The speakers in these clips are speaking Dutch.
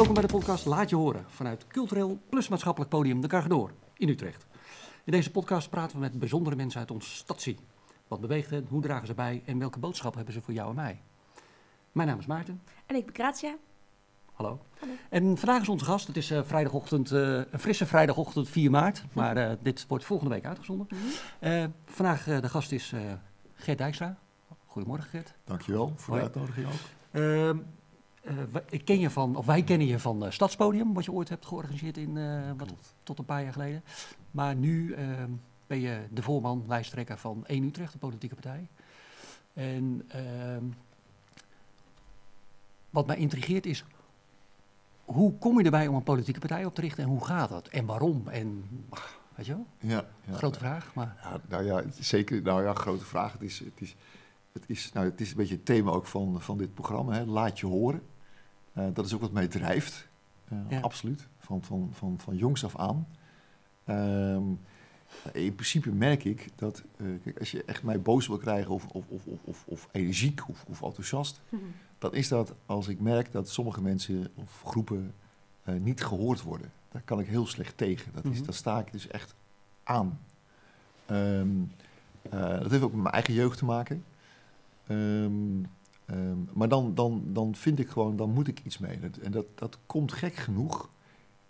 Welkom bij de podcast Laat je horen vanuit cultureel plus maatschappelijk podium De Cargador in Utrecht. In deze podcast praten we met bijzondere mensen uit ons stadsie. Wat beweegt hen, hoe dragen ze bij en welke boodschap hebben ze voor jou en mij? Mijn naam is Maarten. En ik ben Gratia. Hallo. Hallo. En vandaag is onze gast. Het is eh, vrijdagochtend, eh, een frisse vrijdagochtend 4 maart. Maar eh, dit wordt volgende week uitgezonden. Eh, vandaag de gast is eh, Gert Dijkstra. Goedemorgen Gert. Dankjewel voor Hoi. de uitnodiging ook. Eh, ik ken je van, of wij kennen je van eh, Stadspodium, wat je ooit hebt georganiseerd in, eh, wat, tot een paar jaar geleden. Maar nu ehm, ben je de voorman, lijsttrekker van 1 Utrecht, de politieke partij. En ehm, wat mij intrigeert is, hoe kom je erbij om een politieke partij op te richten en hoe gaat dat? En waarom? En, weet je wel, Ja, ja. grote vraag, maar Ja, nou ja, zeker. Nou ja, grote vraag. Het is, het is, het is, nou, het is een beetje het thema ook van, van dit programma. Hè. Laat je horen. Eh, dat is ook wat mij drijft. Eh, Ja. Absoluut. Van, van, van, van jongs af aan. Ehm, in principe merk ik dat eh, kijk, als je echt mij boos wil krijgen of, of, of, of, of, of energiek of, of enthousiast, dan is dat als ik merk dat sommige mensen of groepen niet gehoord worden. Daar kan ik heel slecht tegen. Dat is, Mhm. Daar sta ik dus echt aan. Ehm, eh, dat heeft ook met mijn eigen jeugd te maken. Ehm, ehm, maar dan, dan, dan vind ik gewoon, dan moet ik iets mee. En dat, dat komt gek genoeg,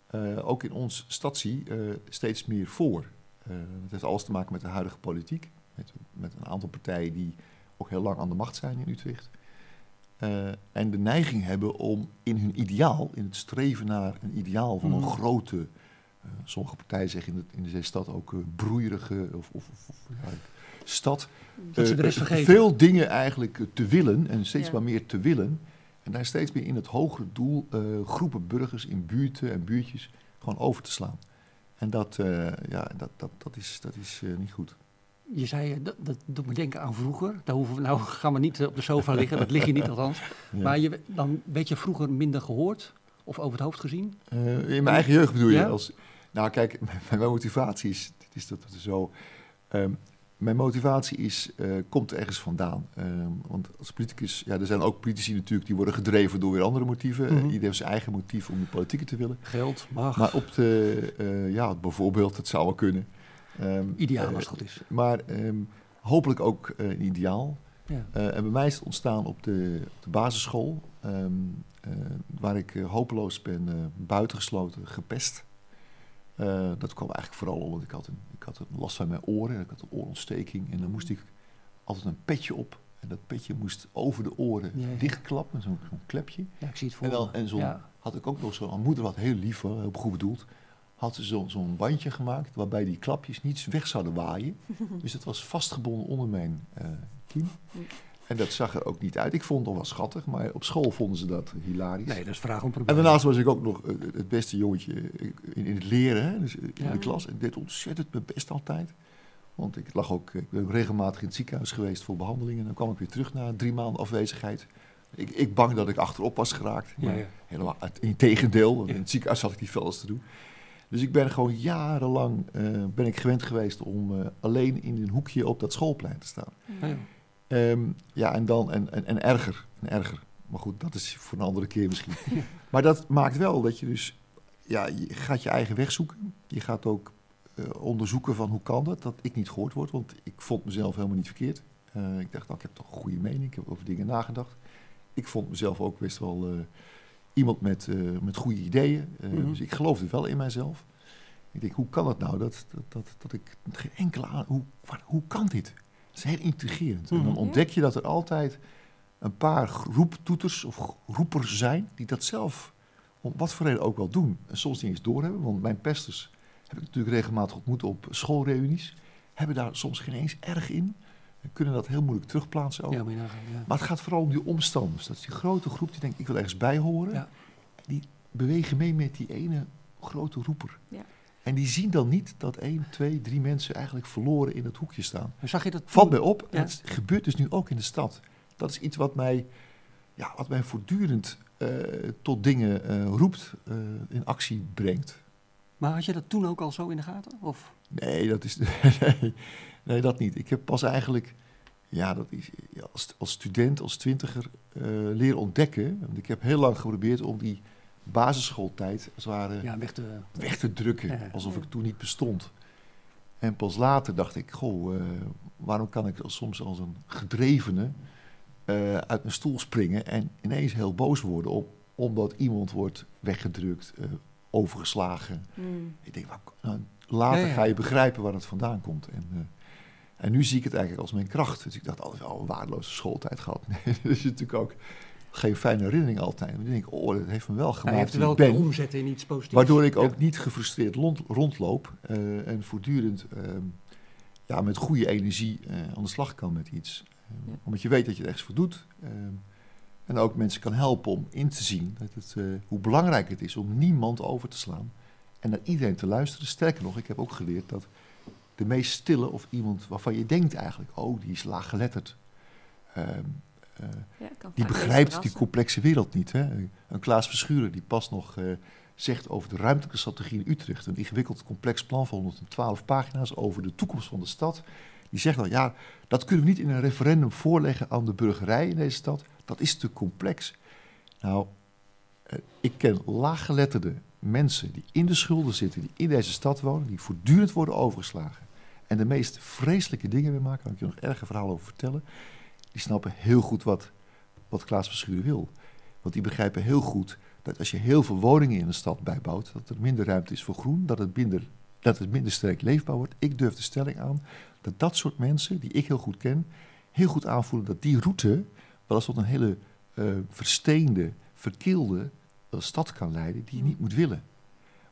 eh, ook in ons stadsie, eh, steeds meer voor. Eh het heeft alles te maken met de huidige politiek. Met, met een aantal partijen die ook heel lang aan de macht zijn in Utrecht. Eh, en de neiging hebben om in hun ideaal, in het streven naar een ideaal van een grote, eh, sommige partijen zeggen in, het, in stad ook eh, broeierige of, of, of, of, ja, stad. dat ze de eh, rest vergeten. Veel dingen eigenlijk eh, te willen en steeds Ja. maar meer te willen. En daar steeds meer in het hogere doel eh, groepen burgers in buurten en buurtjes gewoon over te slaan. En dat, eh, ja, dat, dat, dat is, dat is eh, niet goed. Je zei, eh, dat, dat doet me denken aan vroeger. Daar hoeven we, nou gaan we niet eh, op de sofa liggen, dat lig je niet althans. Ja. Maar je, dan werd je vroeger minder gehoord of over het hoofd gezien. Eh, in mijn eigen jeugd bedoel je? Ja? Als, nou kijk, mijn, mijn motivatie is, is dat het zo... ehm, mijn motivatie is, eh, komt ergens vandaan. Ehm, want als politicus, ja, er zijn ook politici natuurlijk die worden gedreven door weer andere motieven. Eh, Iedereen heeft zijn eigen motief om de politiek te willen. Geld, macht, Maar op de, eh, ja, bijvoorbeeld, het zou wel kunnen. Ehm, ideaal eh, als het goed is. Maar ehm, hopelijk ook eh, een ideaal. Ja. Eh, en bij mij is het ontstaan op de, op de basisschool, eh, waar ik eh, hopeloos ben eh, buitengesloten, gepest. Eh, dat kwam eigenlijk vooral omdat ik had, een, ik had een last van mijn oren, ik had een oorontsteking en dan moest ik altijd een petje op. En dat petje moest over de oren Ja, ja. dichtklappen, zo'n klepje. ja, ik zie het voor En, dan, en Ja. had ik ook nog zo'n mijn moeder, wat heel lief, hoor, heel goed bedoeld, had ze zo'n zo'n bandje gemaakt waarbij die klapjes niet weg zouden waaien. dus dat was vastgebonden onder mijn eh kiem. En dat zag er ook niet uit. Ik vond het wel schattig, maar op school vonden ze dat hilarisch. Nee, dat is vraag om en proberen. daarnaast was ik ook nog eh, het beste jongetje in, in het leren, hè, dus in Ja. de klas. En deed ontzettend mijn best altijd. Want ik, lag ook, ik ben ook regelmatig in het ziekenhuis geweest voor behandelingen. En dan kwam ik weer terug na drie maanden afwezigheid. Ik, ik bang dat ik achterop was geraakt. Maar ja. Helemaal, het- in tegendeel, want in het ziekenhuis had ik niet veel als te doen. Dus ik ben gewoon jarenlang eh, ben ik gewend geweest om eh, alleen in een hoekje op dat schoolplein te staan. Ja, ja. Ehm, ja, en dan, en, en, en erger, en erger. Maar goed, dat is voor een andere keer misschien. maar dat maakt wel dat je dus, ja, je gaat je eigen weg zoeken. Je gaat ook eh, onderzoeken van hoe kan dat, dat ik niet gehoord word. Want ik vond mezelf helemaal niet verkeerd. Eh, ik dacht, nou, ik heb toch een goede mening, ik heb over dingen nagedacht. Ik vond mezelf ook best wel eh, iemand met, met goede ideeën. Mhm. Dus ik geloofde wel in mijzelf. Ik denk, hoe kan het nou dat, dat, dat, dat ik geen enkele aan... Hoe, waar- hoe kan dit? Dat is heel intrigerend. En dan Mhm. ontdek je dat er altijd een paar roeptoeters of roepers zijn... die dat zelf, om wat voor reden ook wel doen. En soms niet eens doorhebben. Want mijn pesters heb ik natuurlijk regelmatig ontmoet op schoolreunies. Hebben daar soms geen eens erg in. En kunnen dat heel moeilijk terugplaatsen ook. Ja, ja. Maar het gaat vooral om die omstanders. Dat is die grote groep die denkt, ik wil ergens bij horen. Ja. Die bewegen mee met die ene grote roeper. Ja. En die zien dan niet dat één, twee, drie mensen eigenlijk verloren in het hoekje staan. Zag je dat? Valt mij op, en het gebeurt dus nu ook in de stad. Dat is iets wat mij, ja, wat mij voortdurend eh, tot dingen eh, roept, eh, in actie brengt. Maar had je dat toen ook al zo in de gaten? Of? Nee, dat is. Nee, nee, dat niet. Ik heb pas eigenlijk. Ja, dat is, als, als student, als twintiger, leren ontdekken. Want ik heb heel lang geprobeerd om die basisschooltijd als het ware Ja, weg te... weg te drukken, Ja. alsof ik toen niet bestond. En pas later dacht ik, goh, eh, waarom kan ik soms als een gedrevene eh, uit mijn stoel springen en ineens heel boos worden op, omdat iemand wordt weggedrukt, eh, overgeslagen. Mm. Ik denk, nou, later Ja, ja. ga je begrijpen waar het vandaan komt. En, eh, en nu zie ik het eigenlijk als mijn kracht. Dus ik dacht altijd wel een waardeloze schooltijd gehad. Nee, dat is natuurlijk ook geen fijne herinnering altijd. Maar dan denk ik, oh, dat heeft me wel je gemaakt er wie wel ik kunnen omzetten in iets positiefs. Waardoor ik ook Ja. niet gefrustreerd rond, rondloop eh, en voortdurend ehm, ja, met goede energie eh, aan de slag kan met iets. Ehm, Ja. Omdat je weet dat je er ergens voor doet. ehm, en ook mensen kan helpen om in te zien dat het, eh, hoe belangrijk het is om niemand over te slaan. En naar iedereen te luisteren. Sterker nog, ik heb ook geleerd dat de meest stille of iemand waarvan je denkt eigenlijk, oh die is laaggeletterd. eh, Ja, die begrijpt die complexe wereld niet. Hè? Een Klaas Verschuren die pas nog eh, zegt over de ruimtelijke strategie in Utrecht. Een ingewikkeld complex plan van 112 pagina's over de toekomst van de stad. Die zegt dan, ja, dat kunnen we niet in een referendum voorleggen aan de burgerij in deze stad. Dat is te complex. Nou, eh, ik ken laaggeletterde mensen die in de schulden zitten, die in deze stad wonen, die voortdurend worden overgeslagen. En de meest vreselijke dingen mee maken, daar kan ik je nog erger verhalen over vertellen. Die snappen heel goed wat, wat Klaas Verschuren wil. Want die begrijpen heel goed dat als je heel veel woningen in een stad bijbouwt, dat er minder ruimte is voor groen, dat het minder, dat het minder sterk leefbaar wordt. Ik durf de stelling aan dat dat soort mensen, die ik heel goed ken, heel goed aanvoelen dat die route wel eens tot een hele eh, versteende, verkeelde eh, stad kan leiden die je niet moet willen.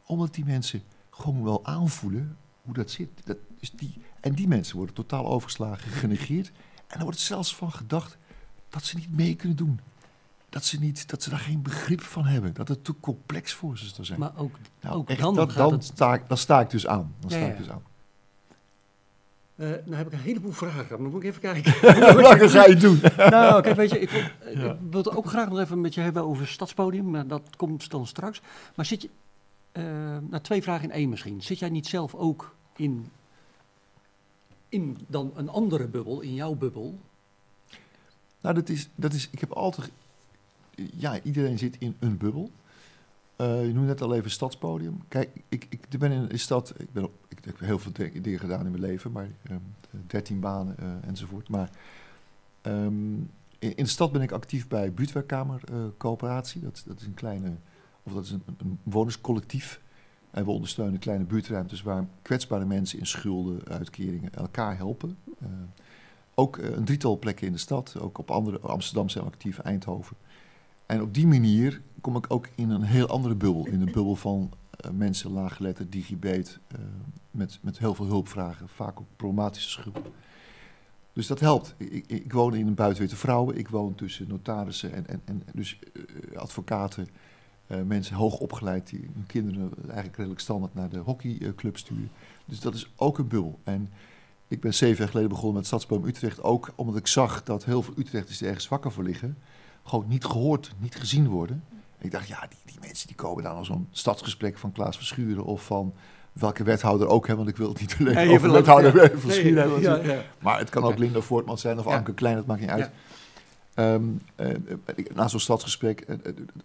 Omdat die mensen gewoon wel aanvoelen hoe dat zit. Dat is die, en die mensen worden totaal overgeslagen, genegeerd. En er wordt zelfs van gedacht dat ze niet mee kunnen doen. Dat ze, niet, dat ze daar geen begrip van hebben. Dat het te complex voor ze zou zijn. Maar ook, nou, ook echt, dan dat, gaat dan, het... sta ik, dan sta ik dus aan. Dan sta ja. ik dus aan. Eh, nou heb ik een heleboel vragen, maar moet ik even kijken. Welke ga je doen? nou, kijk, weet je, ik Ja. ik wil het ook graag nog even met je hebben over het stadspodium, maar dat komt dan straks. Maar zit je, nou twee vragen in één misschien. Zit jij niet zelf ook in, in dan een andere bubbel, in jouw bubbel? Nou, dat is, dat is, ik heb altijd, ja, iedereen zit in een bubbel. Eh, je noemde net al even stadspodium. Kijk, ik, ik ben in een stad, ik, ben op, ik, heb heel veel dingen gedaan in mijn leven, maar ehm, 13 banen eh, enzovoort. Maar ehm, in, de stad ben ik actief bij Buurtwerkkamer Coöperatie. Dat, dat is een kleine, of dat is een, een. En we ondersteunen kleine buurtruimtes waar kwetsbare mensen in schulden, uitkeringen elkaar helpen. Eh, ook eh, een drietal plekken in de stad, ook op andere, Amsterdam zijn actief, Eindhoven. En op die manier kom ik ook in een heel andere bubbel. In een bubbel van eh, mensen laaggeletterd, digibeet, eh, met, met heel veel hulpvragen, vaak ook problematische schulden. Dus dat helpt. Ik, ik, woon in een buitenwitte vrouwen, ik woon tussen notarissen en, en, en dus advocaten, eh, mensen hoog opgeleid die hun kinderen eigenlijk redelijk standaard naar de hockeyclub sturen. Dus dat is ook een bubbel. En ik ben zeven jaar geleden begonnen met Stadsboom Utrecht, ook omdat ik zag dat heel veel Utrechters die ergens wakker voor liggen, gewoon niet gehoord, niet gezien worden. En ik dacht, ja, die, die mensen die komen dan al zo'n stadsgesprek van Klaas Verschuren of van welke wethouder ook, hè, want ik wil het niet alleen Nee, over wethouder ja. Verschuren Nee, ja, ja. Maar het kan ook. Linda Voortman zijn of. Anke Klein, dat maakt niet uit. Ik- na zo'n stadsgesprek, eh,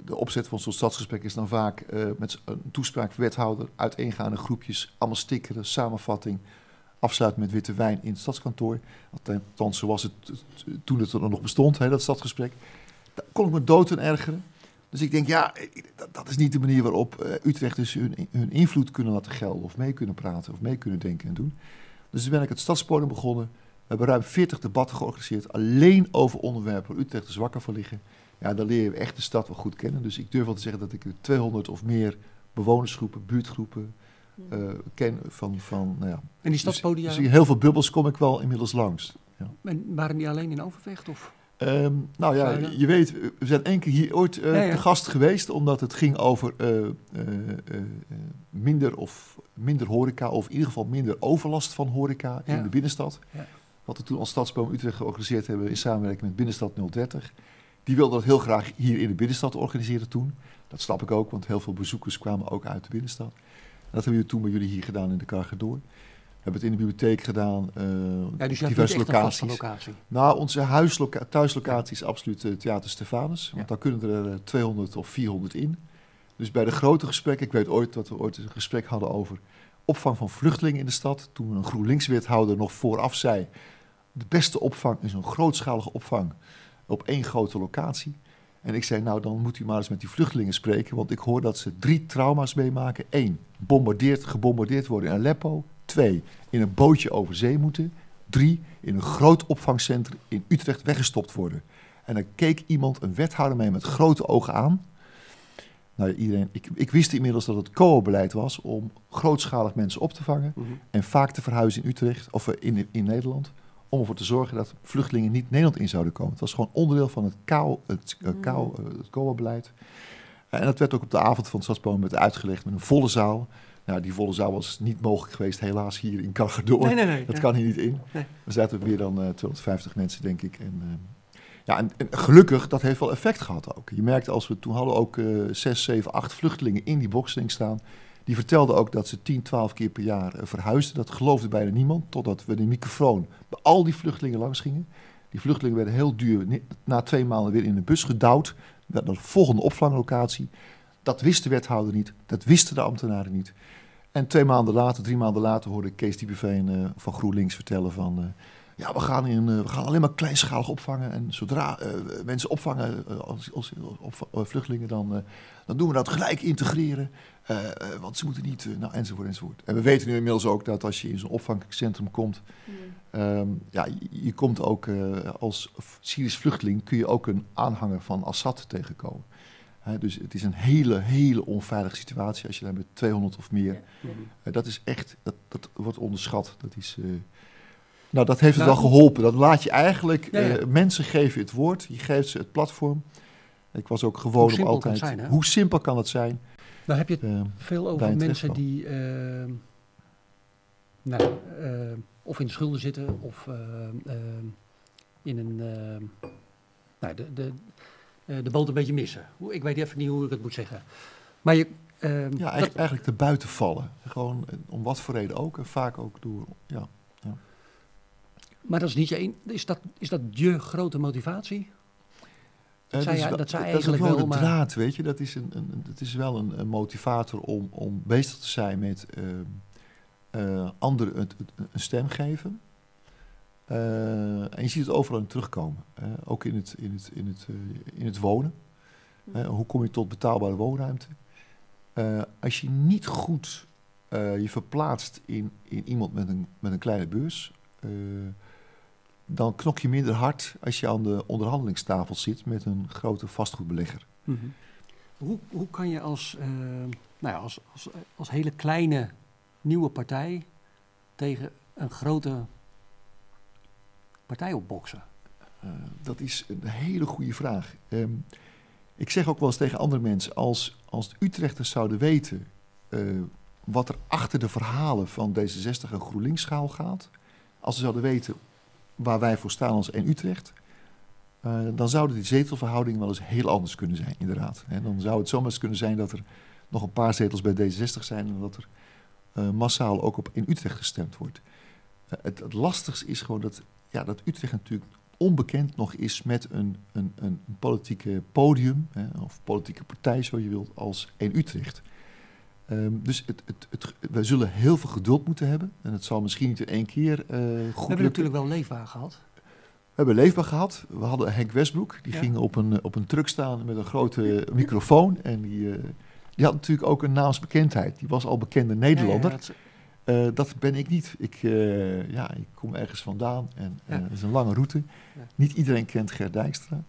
de, opzet van zo'n stadsgesprek is dan vaak met een toespraak wethouder, uiteengaande groepjes, allemaal stickeren, samenvatting, afsluiten met witte wijn in het stadskantoor. Althans, was het toen het er nog bestond, hè, dat stadsgesprek. Daar kon ik me dood aan ergeren. Dus ik denk, ja, dat, is niet de manier waarop Utrechters hun, hun invloed kunnen laten gelden, of mee kunnen praten, of mee kunnen denken en doen. Dus toen ben ik het stadspodium begonnen. We hebben ruim 40 debatten georganiseerd, alleen over onderwerpen waar Utrechters wakker van liggen. Ja, dan leer je echt de stad wel goed kennen. Dus ik durf wel te zeggen dat ik 200 of meer bewonersgroepen, buurtgroepen eh, ken van, van nou ja. En die stadspodia, Dus, dus heel veel bubbels kom ik wel inmiddels langs. Ja. en waren die alleen in Overvecht? Of? Ehm, nou ja, Zuiden? je weet, we zijn één keer hier ooit eh, ja. te gast geweest, omdat het ging over eh, eh, eh, eh, minder, of, minder horeca, of in ieder geval minder overlast van horeca Ja. in de binnenstad. Ja. Wat we toen als Stadsboom Utrecht georganiseerd hebben in samenwerking met Binnenstad 030. Die wilden dat heel graag hier in de binnenstad organiseren toen. Dat snap ik ook, want heel veel bezoekers kwamen ook uit de binnenstad. En dat hebben we toen bij jullie hier gedaan in de Cargador. We hebben het in de bibliotheek gedaan, eh Ja, dus je hebt niet diverse locaties. locatie. Nou, onze huisloca thuislocatie is absoluut eh, Theater Stefanus. Want Ja. daar kunnen er eh, 200 of 400 in. Dus bij de grote gesprekken, ik weet ooit dat we ooit een gesprek hadden over opvang van vluchtelingen in de stad. Toen een GroenLinks-wethouder nog vooraf zei, de beste opvang is een grootschalige opvang op één grote locatie. En ik zei, nou dan moet u maar eens met die vluchtelingen spreken, want ik hoor dat ze drie trauma's meemaken. Eén, bombardeerd, gebombardeerd worden in Aleppo. Twee, in een bootje over zee moeten. Drie, in een groot opvangcentrum in Utrecht weggestopt worden. En dan keek iemand, een wethouder, mij met grote ogen aan. Nou, iedereen, ik, ik wist inmiddels dat het COA-beleid was om grootschalig mensen op te vangen Mhm. en vaak te verhuizen in Utrecht of eh, in, in Nederland. Om ervoor te zorgen dat vluchtelingen niet Nederland in zouden komen. Het was gewoon onderdeel van het, kou, het, eh, kou, eh, het COA-beleid. Eh, en dat werd ook op de avond van het Stadsboom uitgelegd met een volle zaal. Nou, die volle zaal was niet mogelijk geweest, helaas hier in Cargadoor. Nee, nee, nee. Dat kan hier niet in. Nee. Er zaten meer dan eh, 250 mensen, denk ik. En, ja, en, en gelukkig, dat heeft wel effect gehad ook. Je merkte als we toen hadden ook 6, 7, 8 vluchtelingen in die boxing staan. Die vertelden ook dat ze 10, 12 keer per jaar eh, verhuisden. Dat geloofde bijna niemand, totdat we de microfoon bij al die vluchtelingen langs gingen. Die vluchtelingen werden heel duur na twee maanden weer in de bus gedouwd. Naar de volgende opvanglocatie. Dat wist de wethouder niet, dat wisten de ambtenaren niet. En twee maanden later, drie maanden later, hoorde ik Kees Diepeveen eh, van GroenLinks vertellen van... eh, ja, we gaan, in, we gaan alleen maar kleinschalig opvangen. En zodra mensen opvangen als, als, vluchtelingen, dan, dan doen we dat gelijk integreren. Eh, eh, want ze moeten niet, eh, nou, enzovoort, enzovoort. En we weten nu inmiddels ook dat als je in zo'n opvangcentrum komt... ehm, ja, je, je komt ook eh, als Syrisch vluchteling... kun je ook een aanhanger van Assad tegenkomen. Hè, dus het is een hele, hele onveilige situatie als je daar met 200 of meer... Dat is echt, dat, dat wordt onderschat. Dat is, eh, nou, dat heeft het Nou, wel geholpen. Dat laat je eigenlijk, Ja, ja. eh, mensen geven het woord, je geeft ze het platform. Ik was ook gewoon op simpel kan altijd. het zijn, hè? hoe simpel kan het zijn? Nou heb je het Eh, veel over mensen die eh, nou, eh, of in de schulden zitten of in een, nou, de, de, eh, de boot een beetje missen. Ik weet even niet hoe ik het moet zeggen. Maar je, ja, dat- eigenlijk, eigenlijk te buiten vallen. Gewoon eh, om wat voor reden ook. En vaak ook door, ja. maar dat is niet je een, is dat, is dat je grote motivatie? Zei is wel- dat zei is maar- draad, weet je. Dat is, een, een, dat is wel een, een motivator om, om bezig te zijn met eh, anderen een, een- een stem geven. Eh, en je ziet het overal in terugkomen. ook in het, in het, in het, eh, in het wonen. Eh, hoe kom je tot betaalbare woonruimte? Als je niet goed je verplaatst in, in iemand met een, met een kleine beurs... dan knok je minder hard als je aan de onderhandelingstafel zit met een grote vastgoedbelegger. Hoe, hoe kan je als, eh, nou ja, als, als, als hele kleine nieuwe partij tegen een grote partij opboksen? Eh, dat is een hele goede vraag. Ehm, ik zeg ook wel eens tegen andere mensen, als, als de Utrechters zouden weten eh, wat er achter de verhalen van D66 en GroenLinks schaal gaat, als ze zouden weten waar wij voor staan als één Utrecht, eh, dan zouden die zetelverhoudingen wel eens heel anders kunnen zijn, inderdaad. Dan zou het zomaar eens kunnen zijn dat er nog een paar zetels bij D66 zijn en dat er eh, massaal ook op in Utrecht gestemd wordt. Eh, het, het lastigste is gewoon dat, ja, dat Utrecht natuurlijk onbekend nog is met een, een, een politieke podium, of politieke partij, zo je wilt, als één Utrecht. Ehm, dus het, het, het, wij zullen heel veel geduld moeten hebben. En het zal misschien niet in één keer eh, goed We hebben lukken. natuurlijk wel leefbaar gehad. We hebben leefbaar gehad. We hadden Henk Westbroek. Die Ja. ging op een, eh, op een truck staan met een grote microfoon. En die, eh, die had natuurlijk ook een naamsbekendheid. Die was al bekende Nederlander. Ja, ja, dat- Eh, dat ben ik niet. Ik, eh, ja, ik kom ergens vandaan en eh, het is een lange route. Niet iedereen kent Gert Dijkstra.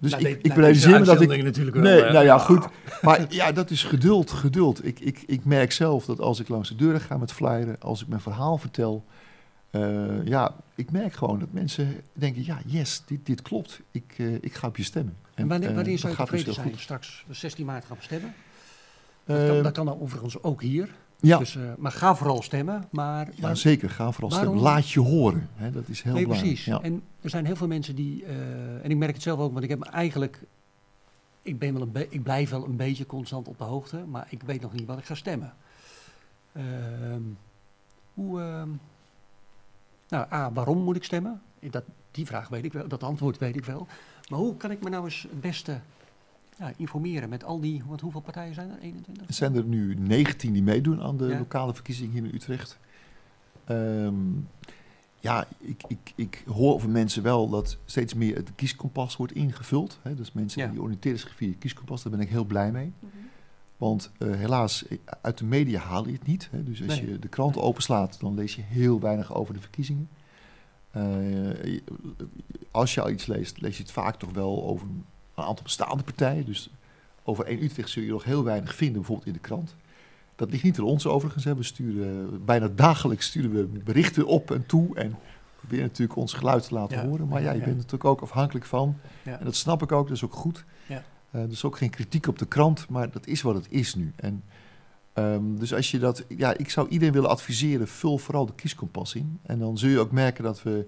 Dus Nou, ik, ik nou, realiseer me dat ik... natuurlijk wel, Nee, hè. nou ja, goed. Maar ja, dat is geduld, geduld. Ik, ik, ik merk zelf dat als ik langs de deuren ga met flyeren, als ik mijn verhaal vertel... eh, ja, ik merk gewoon dat mensen denken, ja, yes, dit, dit klopt. Ik, eh, ik ga op je stemmen. En wanneer, eh, wanneer zou je dus tevreden zijn? goed. Straks 16 maart gaan we stemmen. Dat kan, dat kan dan overigens ook hier. Ja, Dus, eh, maar ga vooral stemmen. Maar, ja, maar zeker. Ga vooral stemmen. Laat je horen. Hè, dat is heel nee, belangrijk. precies. Ja. En er zijn heel veel mensen die, eh, en ik merk het zelf ook, want ik heb me eigenlijk, ik, ben wel een ik blijf wel een beetje constant op de hoogte, maar ik weet nog niet wat ik ga stemmen. Ehm, hoe, ehm, nou, A, waarom moet ik stemmen? Dat, die vraag weet ik wel, dat antwoord weet ik wel. Maar hoe kan ik me nou eens het beste ja, informeren met al die, wat, hoeveel partijen zijn er? 21? Er zijn er nu 19 die meedoen aan de Ja. lokale verkiezingen hier in Utrecht. Ehm, ja, ik, ik, ik hoor van mensen wel dat steeds meer het kieskompas wordt ingevuld. Hè. Dus mensen Ja. die oriënteren zich via het kieskompas, daar ben ik heel blij mee. Want eh, helaas, eh, uit de media haal je het niet. Hè. Dus als Nee. je de krant openslaat, dan lees je heel weinig over de verkiezingen. Eh, als je al iets leest, lees je het vaak toch wel over een aantal bestaande partijen. Dus over één Utrecht zul je nog heel weinig vinden, bijvoorbeeld in de krant. Dat ligt niet aan ons overigens. Hè. We sturen, bijna dagelijks sturen we berichten op en toe. En proberen natuurlijk ons geluid te laten Ja, horen. Maar ja, je ja. bent natuurlijk ook afhankelijk van. Ja. En dat snap ik ook, dat is ook goed. Ja. Dus ook geen kritiek op de krant, maar dat is wat het is nu. En, ehm, dus als je dat, ja, ik zou iedereen willen adviseren, vul vooral de kieskompas in. En dan zul je ook merken dat we,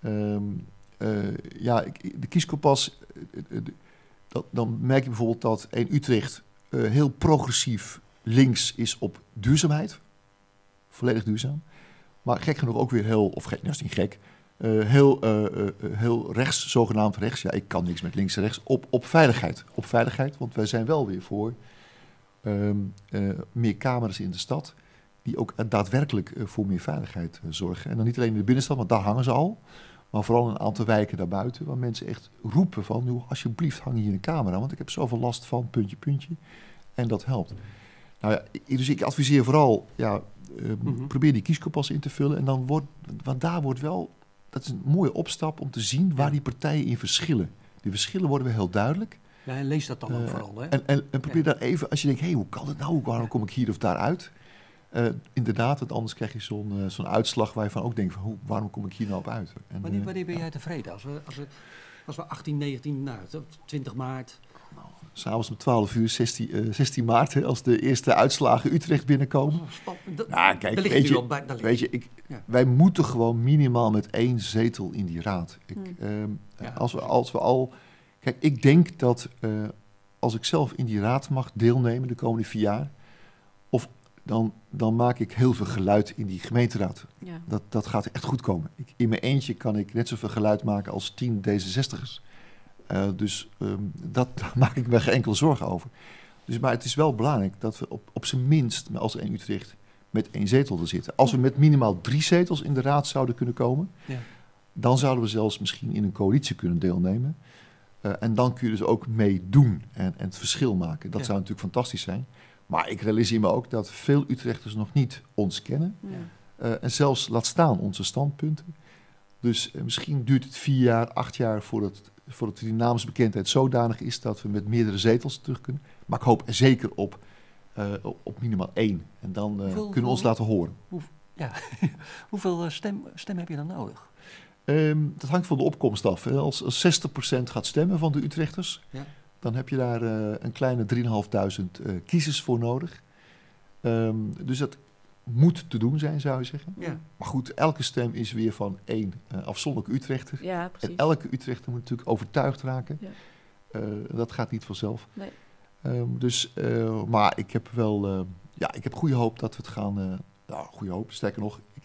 ehm, eh, ja, ik- de kieskompas, eh, eh, eh, dat, dan merk je bijvoorbeeld dat 1 Utrecht eh, heel progressief links is op duurzaamheid. Volledig duurzaam. Maar gek genoeg ook weer heel, of gek, dat is niet gek, eh, heel, eh, eh, eh, heel rechts, zogenaamd rechts. Ja, ik kan niks met links en rechts. Op, op veiligheid. Op veiligheid, want wij zijn wel weer voor ehm, eh, meer camera's in de stad. Die ook daadwerkelijk eh, voor meer veiligheid eh, zorgen. En dan niet alleen in de binnenstad, want daar hangen ze al. Maar vooral een aantal wijken daarbuiten. Waar mensen echt roepen van, "Joh, alsjeblieft hang hier een camera. Want ik heb zoveel last van puntje, puntje. En dat helpt. Nou ja, dus ik adviseer vooral, ja, eh, Mhm. probeer die kieskompas in te vullen. En dan wordt, want daar wordt wel, dat is een mooie opstap om te zien waar Ja. die partijen in verschillen. Die verschillen worden weer heel duidelijk. Ja, en lees dat dan ook Eh, vooral, hè? En, en, en probeer Ja. daar even, als je denkt, hé, hey, hoe kan het nou? Waarom kom ik hier of daar uit? Eh, inderdaad, want anders krijg je zo'n eh, zo'n uitslag waar je van ook denkt, van, hoe, waarom kom ik hier nou op uit? En, Wanneer, eh, wanneer ben ja, jij tevreden? Als we, als we, als we 18, 19, nou, 20 maart. S'avonds om 12 uur, 16, eh, 16 maart, hè, als de eerste uitslagen Utrecht binnenkomen. Span- dat- Nou, kijk, weet je- bij, Weet je, ik, Ja. wij moeten gewoon minimaal met één zetel in die raad. Ik, Hmm. ehm, Ja, als, we, als we al. Kijk, ik denk dat eh, als ik zelf in die raad mag deelnemen de komende vier jaar. Dan, dan maak ik heel veel geluid in die gemeenteraad. Ja. Dat, dat gaat echt goed komen. Ik, in mijn eentje kan ik net zoveel geluid maken als tien D66'ers. Eh, dus ehm, dat, daar maak ik me geen enkele zorgen over. Dus, maar het is wel belangrijk dat we op, op zijn minst als één Utrecht met één zetel te zitten. Als we met minimaal drie zetels in de raad zouden kunnen komen, Ja. dan zouden we zelfs misschien in een coalitie kunnen deelnemen. Eh, en dan kun je dus ook meedoen en, en het verschil maken. Dat Ja. zou natuurlijk fantastisch zijn. Maar ik realiseer me ook dat veel Utrechters nog niet ons kennen. Ja. Eh, en zelfs laat staan onze standpunten. Dus eh, misschien duurt het vier jaar, acht jaar voordat, voordat die naamsbekendheid zodanig is dat we met meerdere zetels terug kunnen. Maar ik hoop er zeker op, eh, op, minimaal één. En dan Hoeveel- kunnen we ons laten horen. Hoeveel stem, stem heb je dan nodig? Ehm, dat hangt van de opkomst af. Hè. Als, als 60% gaat stemmen van de Utrechters, Ja. Dan heb je daar eh, een kleine 3.500 eh kiezers voor nodig. Ehm, dus dat moet te doen zijn, zou je zeggen. Ja. Maar goed, elke stem is weer van één eh, afzonderlijke Utrechter. Ja, En elke Utrechter moet natuurlijk overtuigd raken. Ja. Dat gaat niet vanzelf. Nee. Ehm, dus, maar ik heb wel, ja, ik heb goede hoop dat we het gaan. eh nou, goede hoop. Sterker nog, ik,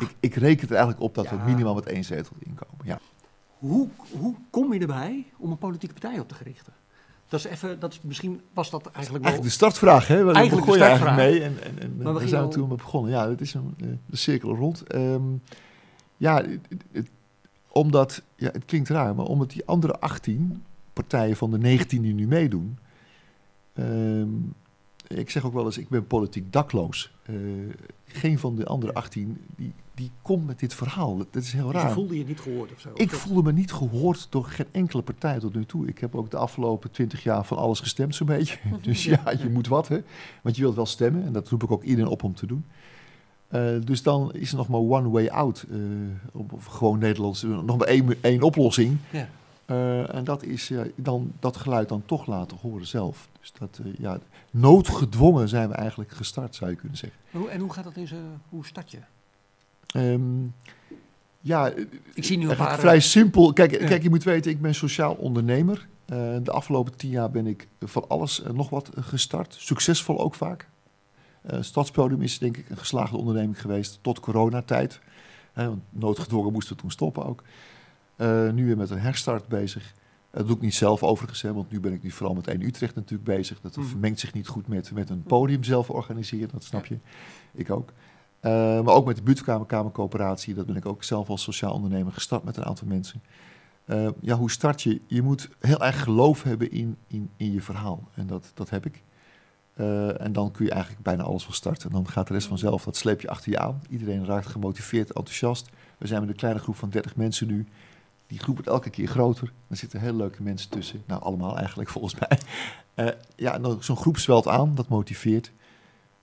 ik, ik reken er eigenlijk op dat Ja. we minimaal met één zetel inkomen. Ja. Hoe, hoe kom je erbij om een politieke partij op te richten? Dat is even, dat is, misschien was dat eigenlijk wel... Eigenlijk de startvraag, hè? Waar Eigenlijk begon de startvraag. mee. En, en, en we zijn we toen mee begonnen. Ja, het is een, eh, de cirkel rond. Ehm, ja, het- het- omdat, ja, het klinkt raar, maar omdat die andere 18 partijen van de 19 die nu meedoen. ehm, ik zeg ook wel eens, ik ben politiek dakloos. Eh, geen van de andere 18 die, die komt met dit verhaal. Dat is heel Je raar. voelde je niet gehoord of zo? Ik voelde me niet gehoord door geen enkele partij tot nu toe. Ik heb ook de afgelopen twintig jaar van alles gestemd, zo'n beetje. Dus ja, je moet wat, hè. Want je wilt wel stemmen en dat roep ik ook iedereen op om te doen. Eh, dus dan is er nog maar one way out. op, of gewoon Nederlands, eh, nog maar één, één oplossing. Ja. En dat is dan, dat geluid dan toch laten horen zelf. Dus dat, ja, noodgedwongen zijn we eigenlijk gestart, zou je kunnen zeggen. En hoe gaat dat in zijn... Hoe start je? Ehm, ja, Ik zie nu een paar... vrij simpel. Kijk, Ja. kijk, je moet weten, ik ben sociaal ondernemer. Eh, de afgelopen tien jaar ben ik van alles en nog wat eh, gestart. Succesvol ook vaak. Eh Stadspodium is denk ik een geslaagde onderneming geweest tot coronatijd. Eh, want noodgedwongen moesten we toen stoppen ook. Eh, nu weer met een herstart bezig. Dat doe ik niet zelf overigens, hè, want nu ben ik nu vooral met 1 Utrecht natuurlijk bezig. Dat Mhm. vermengt zich niet goed met, met een podium zelf organiseren, dat snap je. Ik ook. Eh, maar ook met de buurtkamerkamercoöperatie, dat ben ik ook zelf als sociaal ondernemer gestart met een aantal mensen. Eh, ja, hoe start je? Je moet heel erg geloof hebben in, in, in je verhaal. En dat, dat heb ik. Eh, en dan kun je eigenlijk bijna alles van starten. En dan gaat de rest vanzelf, dat sleep je achter je aan. Iedereen raakt gemotiveerd, enthousiast. We zijn met een kleine groep van 30 mensen nu. Die groep wordt elke keer groter. Er zitten hele leuke mensen tussen. Nou, allemaal eigenlijk volgens mij. Eh, ja, zo'n groep zwelt aan, dat motiveert.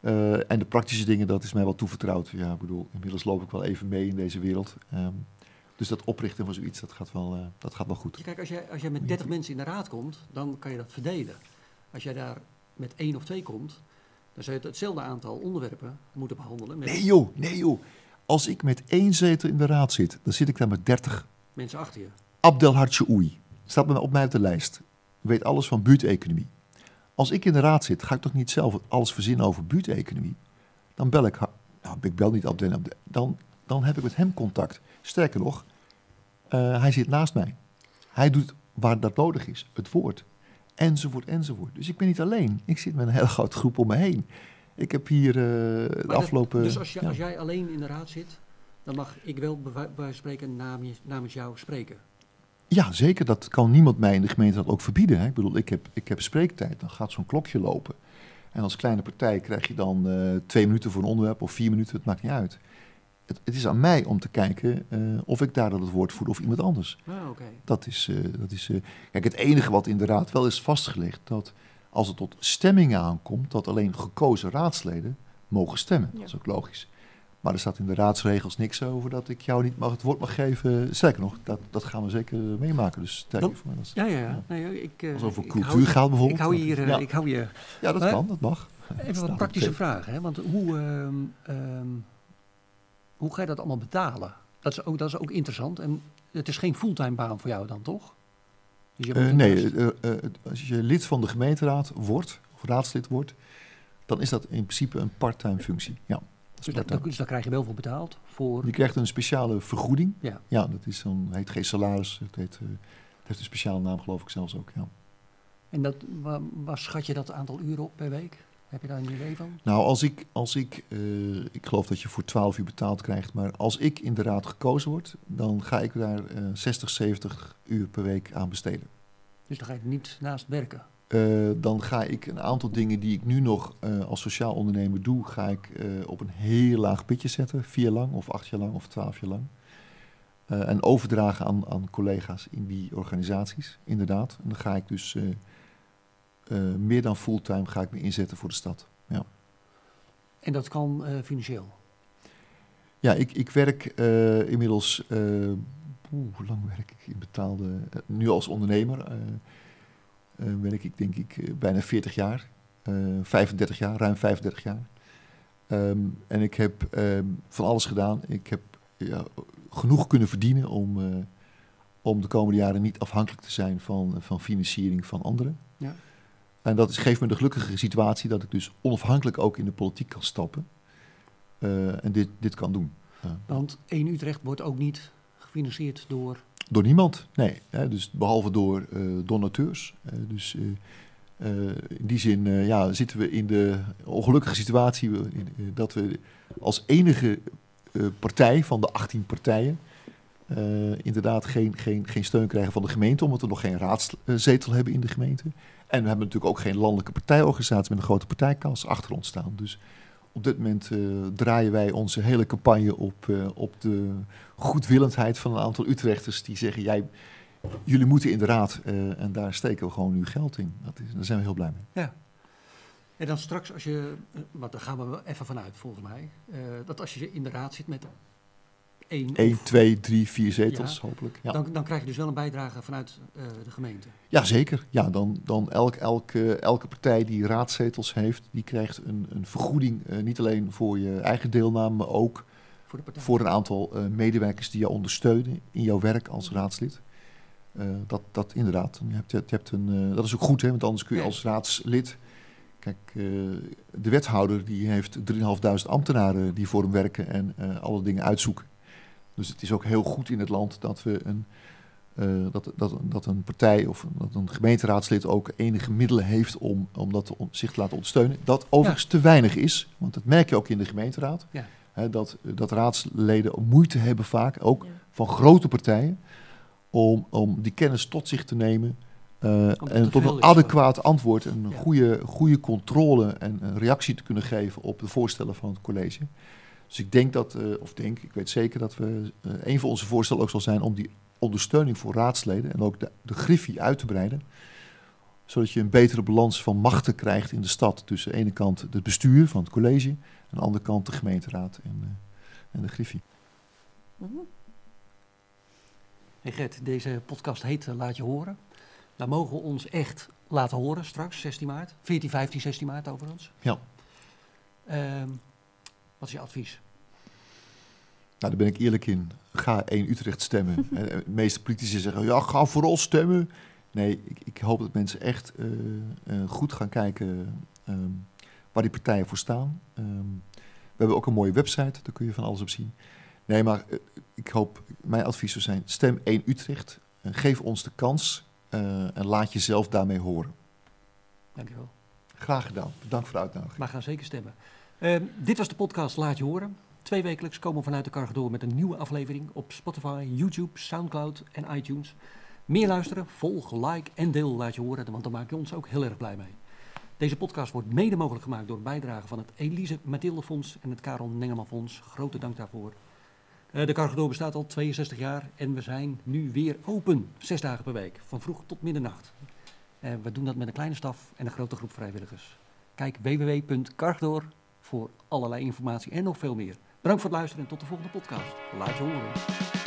Eh, en de praktische dingen, dat is mij wel toevertrouwd. Ja, ik bedoel, inmiddels loop ik wel even mee in deze wereld. Ehm, dus dat oprichten van zoiets, dat gaat wel, eh, dat gaat wel goed. Kijk, als jij, als jij met 30 mensen in de raad komt, dan kan je dat verdelen. Als jij daar met één of twee komt, dan zou je hetzelfde aantal onderwerpen moeten behandelen met Nee joh, nee joh. Als ik met één zetel in de raad zit, dan zit ik daar met 30 mensen achter je. Abdelhartje Oei. Staat op mij op de lijst. Weet alles van buurteconomie. Als ik in de raad zit, ga ik toch niet zelf alles verzinnen over buurteconomie? Dan bel ik, nou, ik bel niet Abdel, Abdel- dan, dan heb ik met hem contact. Sterker nog, eh, hij zit naast mij. Hij doet waar dat nodig is, het woord. Enzovoort, enzovoort. Dus ik ben niet alleen. Ik zit met een hele grote groep om me heen. Ik heb hier eh, de dat- afgelopen... dus als, je, ja. als jij alleen in de raad zit, dan mag ik wel bij spreken namens, namens jou spreken. Ja, zeker. Dat kan niemand mij in de gemeente dat ook verbieden. Hè. Ik bedoel, ik heb, ik heb spreektijd. Dan gaat zo'n klokje lopen. En als kleine partij krijg je dan eh, twee minuten voor een onderwerp of vier minuten. Het maakt niet uit. Het, het is aan mij om te kijken eh, of ik daar dan het woord voer of iemand anders. Ah. Dat is, eh, dat is kijk, het enige wat in de raad wel is vastgelegd, dat als het tot stemmingen aankomt, dat alleen gekozen raadsleden mogen stemmen. Ja. Dat is ook logisch. Maar er staat in de raadsregels niks over dat ik jou niet mag, het woord mag geven. Sterker nog, dat, dat gaan we zeker meemaken. Dus sterker Dan- voor mij. dat Ja, ja, ja. Nee, ik, eh, Als het over ik cultuur hou- gaat bijvoorbeeld. Ik hou hier, eh, Ja, ik hou hier ja dat kan, dat mag. even wat praktische vragen. Hè? Want hoe, ehm, ehm, hoe ga je dat allemaal betalen? Dat is, ook, dat is ook interessant. En het is geen fulltime baan voor jou dan, toch? Dus je Eh, nee, als je lid van de gemeenteraad wordt, of raadslid wordt, dan is dat in principe een parttime functie. Ja, dus, dat, dus daar krijg je wel voor betaald. Voor, Je krijgt een speciale vergoeding. Ja. ja dat is dan, heet geen salaris. Het, heet, eh, het heeft een speciale naam, geloof ik zelfs ook. Ja. En dat, waar, waar schat je dat aantal uren op per week? Heb je daar een idee van? Nou, als ik, als ik, eh, ik geloof dat je voor 12 uur betaald krijgt, maar als ik in de raad gekozen word, dan ga ik daar eh 60, 70 uur per week aan besteden. Dus dan ga je niet naast werken. Eh, dan ga ik een aantal dingen die ik nu nog eh, als sociaal ondernemer doe, ga ik eh, op een heel laag pitje zetten. Vier jaar lang, of acht jaar lang, of twaalf jaar lang. En overdragen aan, aan collega's in die organisaties, inderdaad. En dan ga ik dus meer dan fulltime ga ik me inzetten voor de stad. Ja, En dat kan financieel. ja ik, ik werk inmiddels, oeh, hoe lang werk ik in betaalde, nu als ondernemer werk ik denk ik eh, bijna 40 jaar, eh 35 jaar, ruim 35 jaar. Ehm, en ik heb ehm, van alles gedaan. Ik heb ja, genoeg kunnen verdienen om, eh, om de komende jaren niet afhankelijk te zijn van, van financiering van anderen. Ja. En dat is, geeft me de gelukkige situatie dat ik dus onafhankelijk ook in de politiek kan stappen. eh, en dit, dit kan doen. Ja. Want 1 Utrecht wordt ook niet gefinancierd door... Door niemand, nee. Hè, dus behalve door eh, donateurs. Eh, dus eh, in die zin ja, zitten we in de ongelukkige situatie dat we als enige partij van de 18 partijen inderdaad geen, geen, geen steun krijgen van de gemeente, omdat we nog geen raadszetel hebben in de gemeente. En we hebben natuurlijk ook geen landelijke partijorganisatie met een grote partijkas achter ons staan. Dus op dit moment eh, draaien wij onze hele campagne op, eh, op de goedwillendheid van een aantal Utrechters die zeggen: jij, jullie moeten in de raad eh, en daar steken we gewoon nu geld in. Dat is, daar zijn we heel blij mee. Ja. En dan straks als je, want daar gaan we wel even vanuit volgens mij, dat als je in de raad zit met één, 1, of- 2, 3, 4 zetels Ja. hopelijk. Ja, dan, dan krijg je dus wel een bijdrage vanuit eh, de gemeente. ja zeker. Ja, dan, dan elk, elke, elke partij die raadzetels heeft, die krijgt een, een vergoeding. eh, niet alleen voor je eigen deelname, maar ook Voor de voor een aantal eh, medewerkers die jou ondersteunen in jouw werk als raadslid. Eh, dat, dat inderdaad. Je hebt, je hebt een, eh, dat is ook goed, hè, want anders kun je als raadslid. Kijk, eh, de wethouder die heeft 3.500 ambtenaren die voor hem werken en eh, alle dingen uitzoeken. Dus het is ook heel goed in het land dat we een, eh, dat, dat, dat een partij of dat een gemeenteraadslid ook enige middelen heeft om, om dat te on- zich te laten ondersteunen. Dat overigens te weinig is, want dat merk je ook in de gemeenteraad. Ja. Hè, dat, dat raadsleden moeite hebben vaak, ook Ja. van grote partijen, om, om die kennis tot zich te nemen. eh, en tot een adequaat antwoord en een Ja. goede, goede controle en een reactie te kunnen geven op de voorstellen van het college. Dus ik denk dat, eh, of denk, ik weet zeker dat we, eh, een van onze voorstellen ook zal zijn om die ondersteuning voor raadsleden en ook de, de griffie uit te breiden. Zodat je een betere balans van machten krijgt in de stad. Tussen aan de ene kant het bestuur van het college, en aan de andere kant de gemeenteraad en, eh, en de griffie. Mhm. Hey Gert, deze podcast heet Laat je horen. Wij mogen ons echt laten horen straks, 16 maart. 14, 15, 16 maart overigens. Ja. Ehm, wat is je advies? Nou, daar ben ik eerlijk in. Ga 1 Utrecht stemmen. Eh, De meeste politici zeggen, ja, ga vooral stemmen. Nee, ik, ik hoop dat mensen echt eh, eh, goed gaan kijken ehm, waar die partijen voor staan. Ehm, we hebben ook een mooie website, daar kun je van alles op zien. Nee, maar ik hoop, mijn advies zou zijn, stem 1 Utrecht. Geef ons de kans en laat jezelf daarmee horen. Dankjewel. Graag gedaan. Bedankt voor de uitnodiging. Maar gaan zeker stemmen. Ehm, dit was de podcast Laat je horen. Twee wekelijks komen we vanuit de Karge door met een nieuwe aflevering op Spotify, YouTube, Soundcloud en iTunes. Meer luisteren, volg, like en deel Laat je horen, want dan maak je ons ook heel erg blij mee. Deze podcast wordt mede mogelijk gemaakt door bijdragen van het Elise Mathilde Fonds en het Karel Nengeman Fonds. Grote dank daarvoor. Eh, de Karge door bestaat al 62 jaar en we zijn nu weer open, zes dagen per week, van vroeg tot middernacht. Eh, we doen dat met een kleine staf en een grote groep vrijwilligers. Kijk www.kargdoor voor allerlei informatie en nog veel meer. Bedankt voor het luisteren en tot de volgende podcast. Laat je horen.